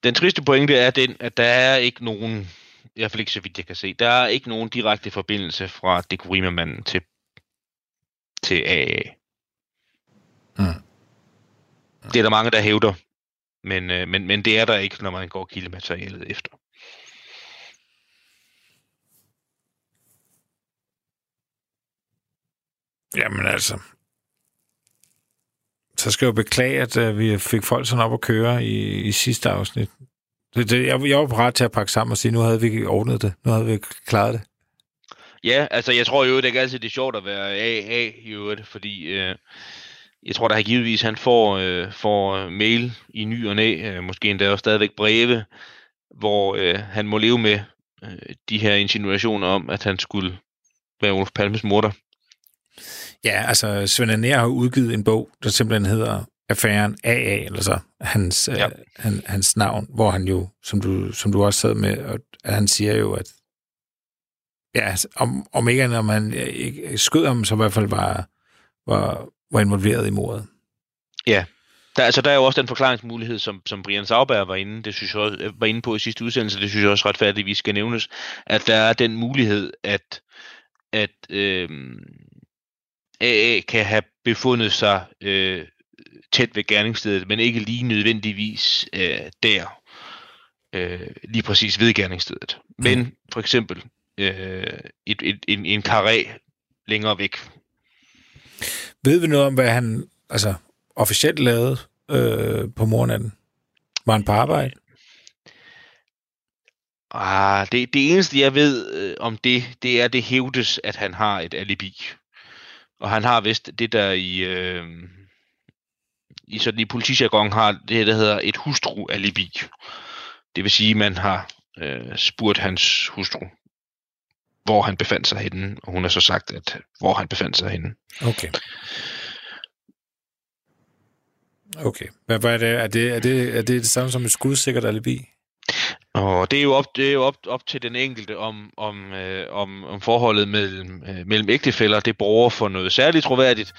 den triste pointe er den, at der er ikke nogen, i hvert fald ikke så vidt jeg kan se, der er ikke nogen direkte forbindelse fra Dekorima-manden til, til AA. Mm. Det er der mange, der hævder, men, øh, men, men det er der ikke, når man går kildematerialet efter. Jamen altså, så skal jeg jo beklage, at uh, vi fik folk sådan op at køre i, i sidste afsnit. Det, det, jeg, jeg var parat til at pakke sammen og sige, nu havde vi ordnet det. Nu havde vi klaret det. Ja, altså jeg tror jo, det er ikke altid det er sjovt at være AA i øvrigt, fordi øh, jeg tror da givetvis, han får, øh, får mail i ny og næ, øh, måske endda også stadigvæk breve, hvor øh, han må leve med øh, de her insinuationer om, at han skulle være Olof Palmes morter. Ja, altså Svend Aner har udgivet en bog, der simpelthen hedder Affæren AA, eller så hans, øh, ja. øh, han, hans navn, hvor han jo, som du, som du også sad med, og, at han siger jo, at ja, om, om ikke andet, om han ikke skød ham, så i hvert fald var, var, var involveret i mordet. Ja, der, altså, der er jo også den forklaringsmulighed, som, som Brian Sauber var inde, det synes jeg også, var inde på i sidste udsendelse, det synes jeg også retfærdigt, vi skal nævnes, at der er den mulighed, at, at øh, AA kan have befundet sig øh, tæt ved gerningsstedet, men ikke lige nødvendigvis øh, der. øh, lige præcis ved gerningsstedet. Men for eksempel øh, et, et, en, en karé længere væk. Ved vi noget om, hvad han altså, officielt lavede øh, på morgenen? Var han på arbejde? Ah, det, det eneste, jeg ved øh, om det, det er, det hævdes, at han har et alibi. Og han har vist det der i, øh, i sådan i politijargon har det, der hedder et hustru-alibi. Det vil sige, at man har øh, spurgt hans hustru, hvor han befandt sig henne, og hun har så sagt, at hvor han befandt sig henne. Okay. Okay. Hvad, hvad er det? Er det, er det, er det det samme som et skudsikkert alibi? Og det er jo op, det er jo op, op til den enkelte, om, om, øh, om, om forholdet mellem, øh, mellem ægtefælder, det borger for noget særligt troværdigt,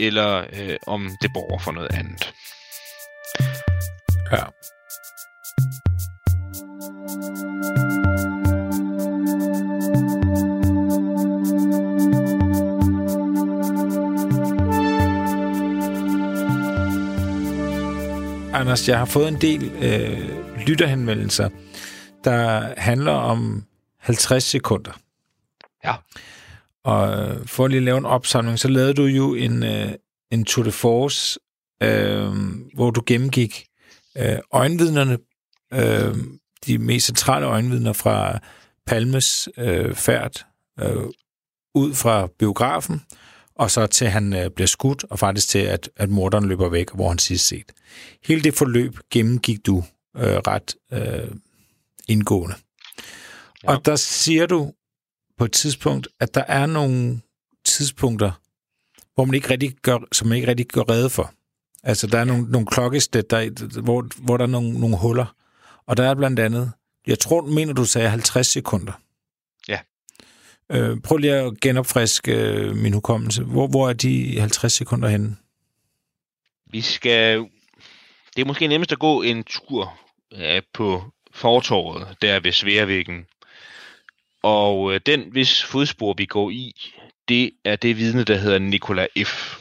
eller øh, om det borger for noget andet. Ja. Anders, jeg har fået en del øh, lytterhenvendelser, der handler om 50 sekunder. Ja. Og øh, for lige at lave en opsamling, så lavede du jo en, øh, en Tour de Force, øh, hvor du gennemgik øh, øjenvidnerne, øh, de mest centrale øjenvidner fra Palmes øh, færd øh, ud fra biografen, og så til han øh, bliver skudt, og faktisk til, at, at morderen løber væk, hvor han sidst set. Hele det forløb gennemgik du øh, ret øh, indgående. Ja. Og der siger du på et tidspunkt, at der er nogle tidspunkter, hvor man ikke rigtig gør, som man ikke rigtig gør redde for. Altså, der er nogle, nogle klokkeslæt, der, hvor, hvor der er nogle, nogle huller. Og der er blandt andet, jeg tror, mener du sagde 50 sekunder. Øh, prøv lige at genopfriske øh, min hukommelse. Hvor, hvor er de 50 sekunder henne? Vi skal... Det er måske nemmest at gå en tur ja, på fortorvet, der ved Sværvæggen. Og øh, den, hvis fodspor vi går i, det er det vidne, der hedder Nikola F.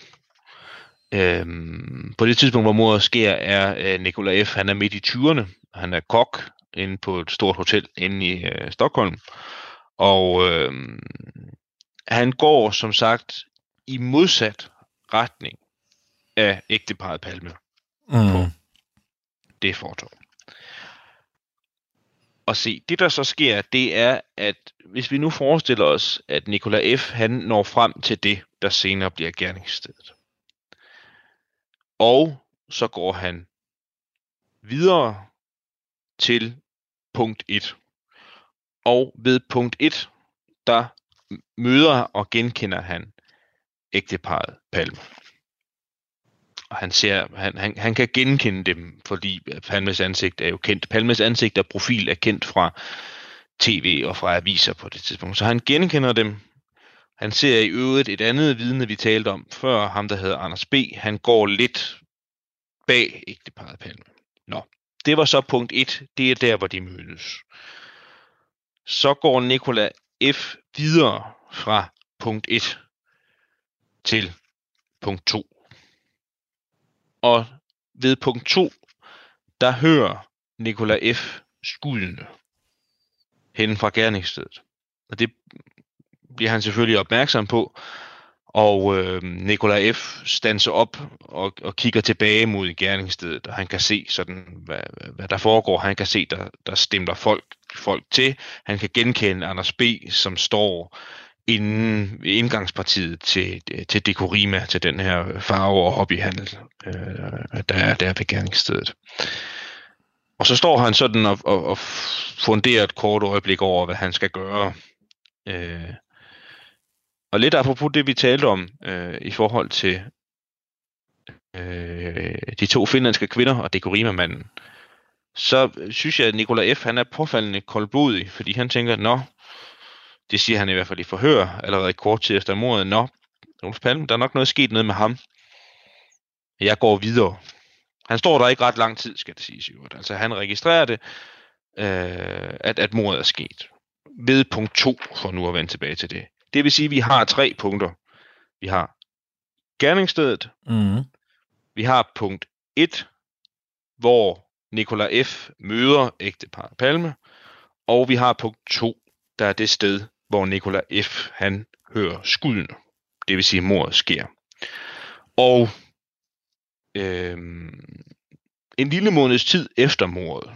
Øhm, på det tidspunkt, hvor mordet sker, er øh, Nikola F. Han er midt i 20'erne. Han er kok inde på et stort hotel inde i øh, Stockholm. Og øh, han går, som sagt, i modsat retning af ægteparet Palme Mm. på det fortov. Og se, det der så sker, det er, at hvis vi nu forestiller os, at Nikola F. han når frem til det, der senere bliver gerningsstedet. Og så går han videre til punkt 1. Og ved punkt 1, der møder og genkender han ægteparet Palme. Og han, ser, han, han, han kan genkende dem, fordi Palmes ansigt er jo kendt. Palmes ansigt og profil er kendt fra tv og fra aviser på det tidspunkt. Så han genkender dem. Han ser i øvrigt et andet vidne, vi talte om før, ham der hedder Anders B. Han går lidt bag ægteparet Palme. Nå, det var så punkt 1. Det er der, hvor de mødes. Så går Nikola F. videre fra punkt 1 til punkt 2. Og ved punkt 2, der hører Nikola F. skuddene hen fra gerningsstedet. Og det bliver han selvfølgelig opmærksom på. Og øh, Nikola F. standser op og, og kigger tilbage mod gerningsstedet, og han kan se, sådan, hvad, hvad der foregår. Han kan se, der, der stemmer folk, folk til. Han kan genkende Anders B., som står inden indgangspartiet til, til Dekorima, til den her farve- og hobbyhandel, øh, der er der ved gerningsstedet. Og så står han sådan og, og, og funderer et kort øjeblik over, hvad han skal gøre. Øh, og lidt apropos det, vi talte om øh, i forhold til øh, de to finlandske kvinder og Dekorima-manden, så synes jeg, at Nikola F. han er påfaldende koldblodig, fordi han tænker, nå, det siger han i hvert fald i forhør, allerede kort tid efter mordet, nå, Rolf Palme, der er nok noget sket noget med ham. Jeg går videre. Han står der ikke ret lang tid, skal det siges i øvrigt. Altså han registrerer det, øh, at, at mordet er sket. Ved punkt 2, for nu at vende tilbage til det. Det vil sige, at vi har tre punkter. Vi har gerningsstedet, Mm. vi har punkt 1, hvor Nikolaj F. møder ægtepar Palme, og vi har punkt 2, der er det sted, hvor Nikolaj F. han hører skuddene. Det vil sige, at mordet sker. Og øhm, en lille måneds tid efter mordet,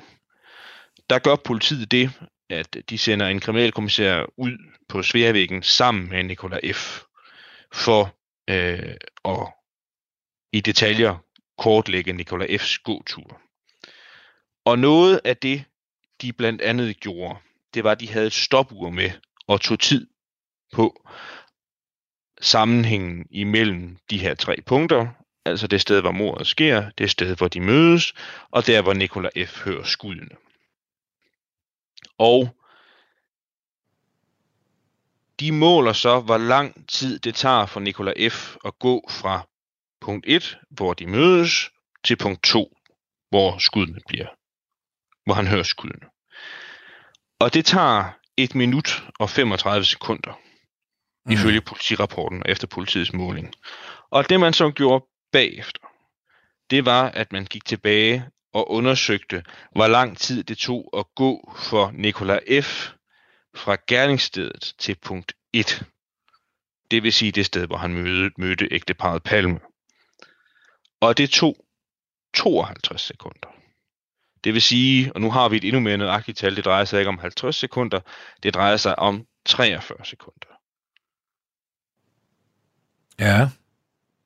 der gør politiet det, at de sender en kriminalkommissær ud på Sværvæggen sammen med Nikola F. for øh, at i detaljer kortlægge Nikola F's gåtur. Og noget af det, de blandt andet gjorde, det var, at de havde et stopur med og tog tid på sammenhængen imellem de her tre punkter, altså det sted, hvor mordet sker, det sted, hvor de mødes, og der, hvor Nikola F. hører skuddene. Og de måler så, hvor lang tid det tager for Nikolaj F. at gå fra punkt 1, hvor de mødes, til punkt 2, hvor skuddene bliver, hvor han hører skuddene. Og det tager 1 minut og 35 sekunder, mm. ifølge politirapporten efter politiets måling. Og det man så gjorde bagefter, det var, at man gik tilbage og undersøgte, hvor lang tid det tog at gå for Nikolaj F. fra gerningsstedet til punkt 1. Det vil sige det sted, hvor han mødte, mødte ægteparet Palme. Og det tog 52 sekunder. Det vil sige, og nu har vi et endnu mere nøjagtigt tal, det drejer sig ikke om 50 sekunder, det drejer sig om 43 sekunder. Ja.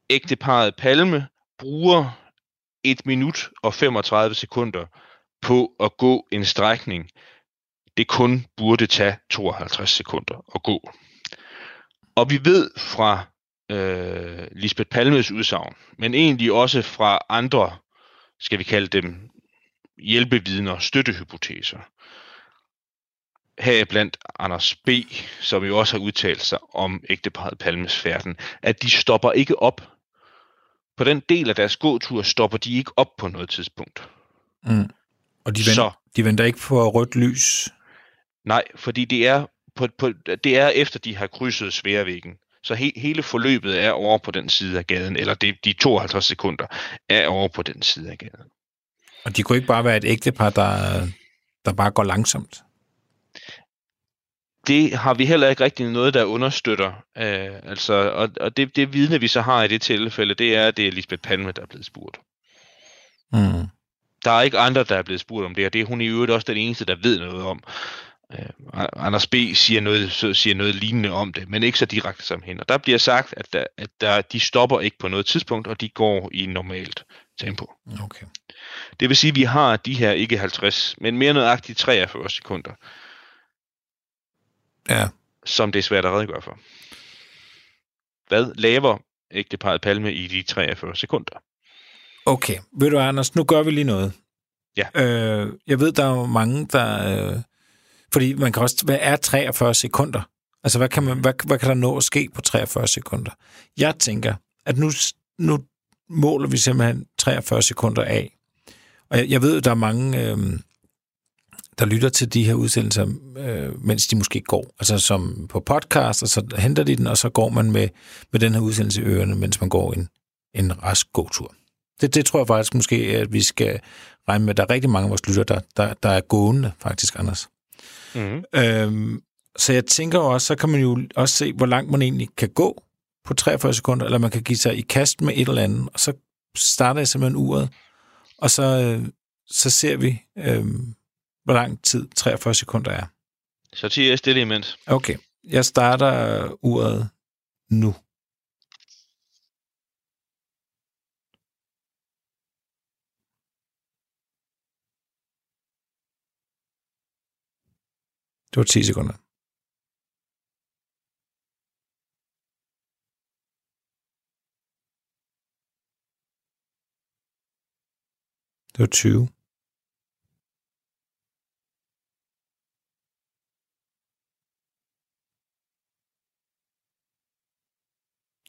Ægteparet Palme bruger 1 minut og 35 sekunder på at gå en strækning, det kun burde tage 52 sekunder at gå. Og vi ved fra øh, Lisbeth Palmes udsagn, men egentlig også fra andre, skal vi kalde dem, hjælpevidner, støttehypoteser. Heriblandt Anders B., som jo også har udtalt sig om ægteparet Palmes færden, at de stopper ikke op. På den del af deres gåtur stopper de ikke op på noget tidspunkt. Mm. Og de venter, Så. de venter ikke på rødt lys. Nej, fordi det er, på, på, det er efter, de har krydset Sværvæggen. Så he, hele forløbet er over på den side af gaden, eller det, de 52 sekunder er over på den side af gaden. Og de kunne ikke bare være et ægtepar, der, der bare går langsomt. Det har vi heller ikke rigtig noget, der understøtter. Øh, altså, og og det, det vidne, vi så har i det tilfælde, det er, at det er Lisbeth Palme, der er blevet spurgt. Mm. Der er ikke andre, der er blevet spurgt om det, og det er hun i øvrigt også den eneste, der ved noget om. Øh, Anders B. siger noget, så siger noget lignende om det, men ikke så direkte som hende. Og der bliver sagt, at, der, at der, de stopper ikke på noget tidspunkt, og de går i normalt tempo. Okay. Det vil sige, at vi har de her ikke 50, men mere nøjagtigt 43 sekunder, Ja. som det er svært at redegøre for. Hvad laver ægteparet Palme i de 43 sekunder? Okay. Ved du, Anders, nu gør vi lige noget. Ja. Øh, jeg ved, der er jo mange, der... Øh, fordi man kan også... Hvad er 43 sekunder? Altså, hvad kan, man, hvad, hvad kan der nå at ske på 43 sekunder? Jeg tænker, at nu, nu måler vi simpelthen 43 sekunder af. Og jeg, jeg ved, der er mange, øh, der lytter til de her udsendelser, øh, mens de måske går. Altså som på podcast, og så henter de den, og så går man med, med den her udsendelse i ørerne, mens man går en, en rask gåtur. Det, det tror jeg faktisk måske, at vi skal regne med. Der er rigtig mange af vores lytter, der, der, der er gående, faktisk, Anders. Mm-hmm. Øhm, så jeg tænker også, så kan man jo også se, hvor langt man egentlig kan gå på 43 sekunder, eller man kan give sig i kast med et eller andet, og så starter jeg simpelthen uret, og så, øh, så ser vi, øh, hvor lang tid 43 sekunder er. Så tiger jeg stille imens. Okay, jeg starter uret nu. Det var 10 sekunder. Det var 20.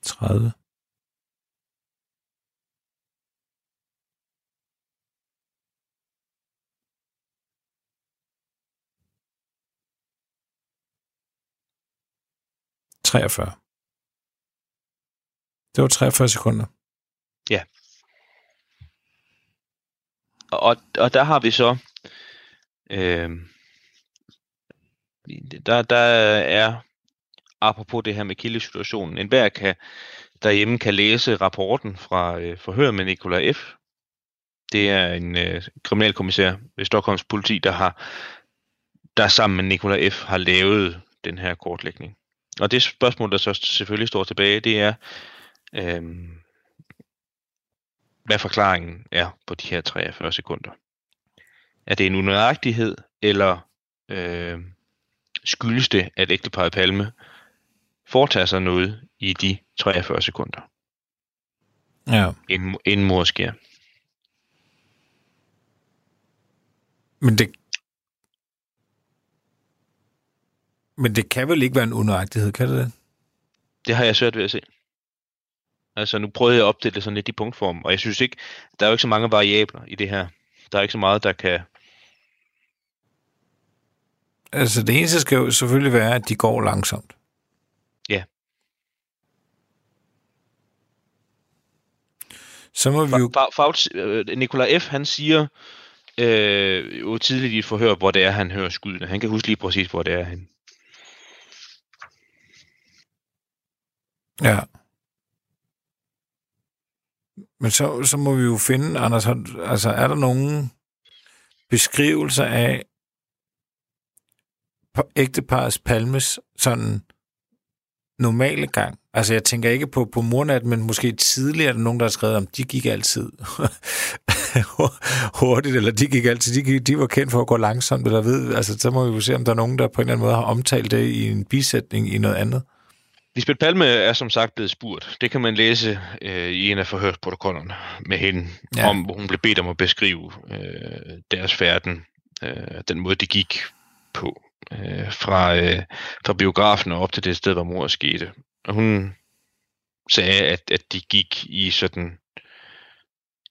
Tredive. Treogfyrre. Det var 43 sekunder. Ja. og, og der har vi så... Øh, der, der er, apropos det her med kildesituationen, en hver kan derhjemme kan læse rapporten fra øh, forhøret med Nikola F. Det er en øh, kriminalkommissær ved Stockholms politi, der har der sammen med Nikola F. har lavet den her kortlægning. Og det spørgsmål, der så selvfølgelig står tilbage, det er, øh, hvad forklaringen er på de her 43 sekunder. Er det en unøjagtighed, eller øh, skyldes det, at ægteparet Palme foretager sig noget i de 43 sekunder, Ja. inden, inden mor sker? Men det... Men det kan vel ikke være en unøjagtighed, kan det det? Det har jeg svært ved at se. Altså, nu prøvede jeg at opdele det sådan lidt i punktform, og jeg synes ikke, der er jo ikke så mange variabler i det her. Der er ikke så meget, der kan... Altså, det eneste skal jo selvfølgelig være, at de går langsomt. Ja. Så må vi jo... Fa- fa- øh, Nikolaj F., han siger øh, jo tidligt i et forhør, hvor det er, han hører skuddene. Han kan huske lige præcis, hvor det er han. Ja. Men så, så må vi jo finde, Anders, altså er der nogen beskrivelser af ægteparets palmes sådan normale gang? Altså jeg tænker ikke på, på mornat, men måske tidligere er der nogen, der har skrevet om, de gik altid <laughs> hurtigt, eller de gik altid, de, gik, de var kendt for at gå langsomt, eller ved, altså så må vi jo se, om der er nogen, der på en eller anden måde har omtalt det i en bisætning i noget andet. Lisbeth Palme er som sagt blevet spurgt. Det kan man læse øh, i en af forhørsprotokollerne med hende, Ja. om hvor hun blev bedt om at beskrive øh, deres færden, øh, den måde, det gik på, øh, fra, øh, fra biografen og op til det sted, hvor mor skete. Og hun sagde, at, at de gik i sådan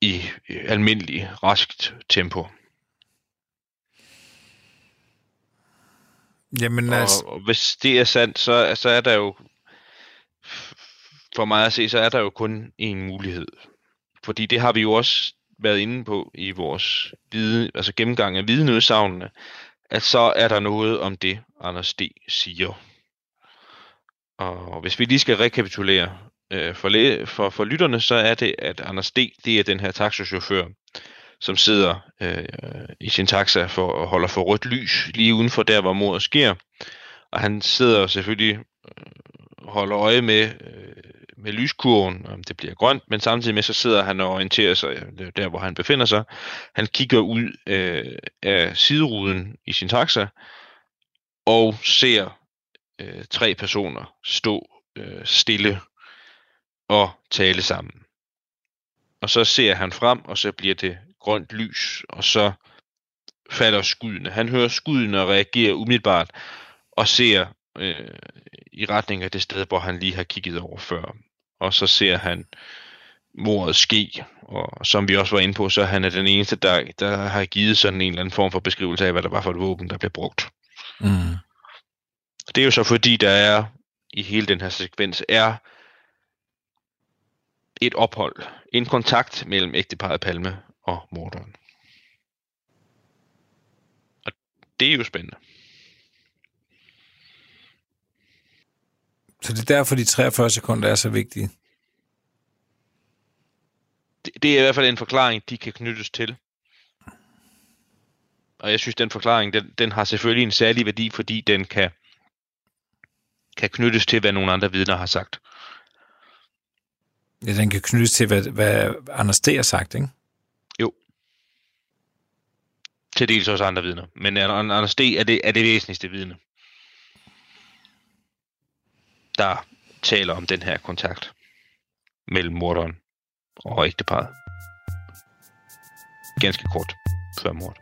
i almindelig raskt tempo. Jamen altså, Og, og hvis det er sandt, så, så er der jo, for mig at se, så er der jo kun én mulighed. Fordi det har vi jo også været inde på i vores vide, altså gennemgang af vidneudsagene, at så er der noget om det, Anders D. siger. Og hvis vi lige skal rekapitulere øh, for, læ- for, for lytterne, så er det, at Anders D. det er den her taxachauffør, som sidder øh, i sin taxa for at holde for rødt lys lige uden for der, hvor mordet sker. Og han sidder selvfølgelig øh, holder øje med, øh, med lyskurven, om det bliver grønt, men samtidig med så sidder han og orienterer sig øh, der, hvor han befinder sig. Han kigger ud øh, af sideruden i sin taxa og ser øh, tre personer stå øh, stille og tale sammen. Og så ser han frem, og så bliver det grønt lys, og så falder skuddene. Han hører skuddene og reagerer umiddelbart, og ser øh, i retning af det sted, hvor han lige har kigget over før. Og så ser han mordet ske, og som vi også var inde på, så han er den eneste, der, der har givet sådan en eller anden form for beskrivelse af, hvad der var for et våben, der blev brugt. mm, det er jo så fordi, der er i hele den her sekvens, er et ophold, en kontakt mellem ægteparet Palme og morderen. Og det er jo spændende. så det er derfor, de 43 sekunder er så vigtige. Det, det er i hvert fald en forklaring, de kan knyttes til. Og jeg synes, den forklaring, den, den har selvfølgelig en særlig værdi, fordi den kan, kan knyttes til, hvad nogle andre vidner har sagt. Ja, den kan knyttes til, hvad, hvad Anders D. har sagt, ikke? Til dels også andre vidner. Men Anders D. er det, er det væsentligste vidne, der taler om den her kontakt mellem morderen og ægteparret. Ganske kort før mordet.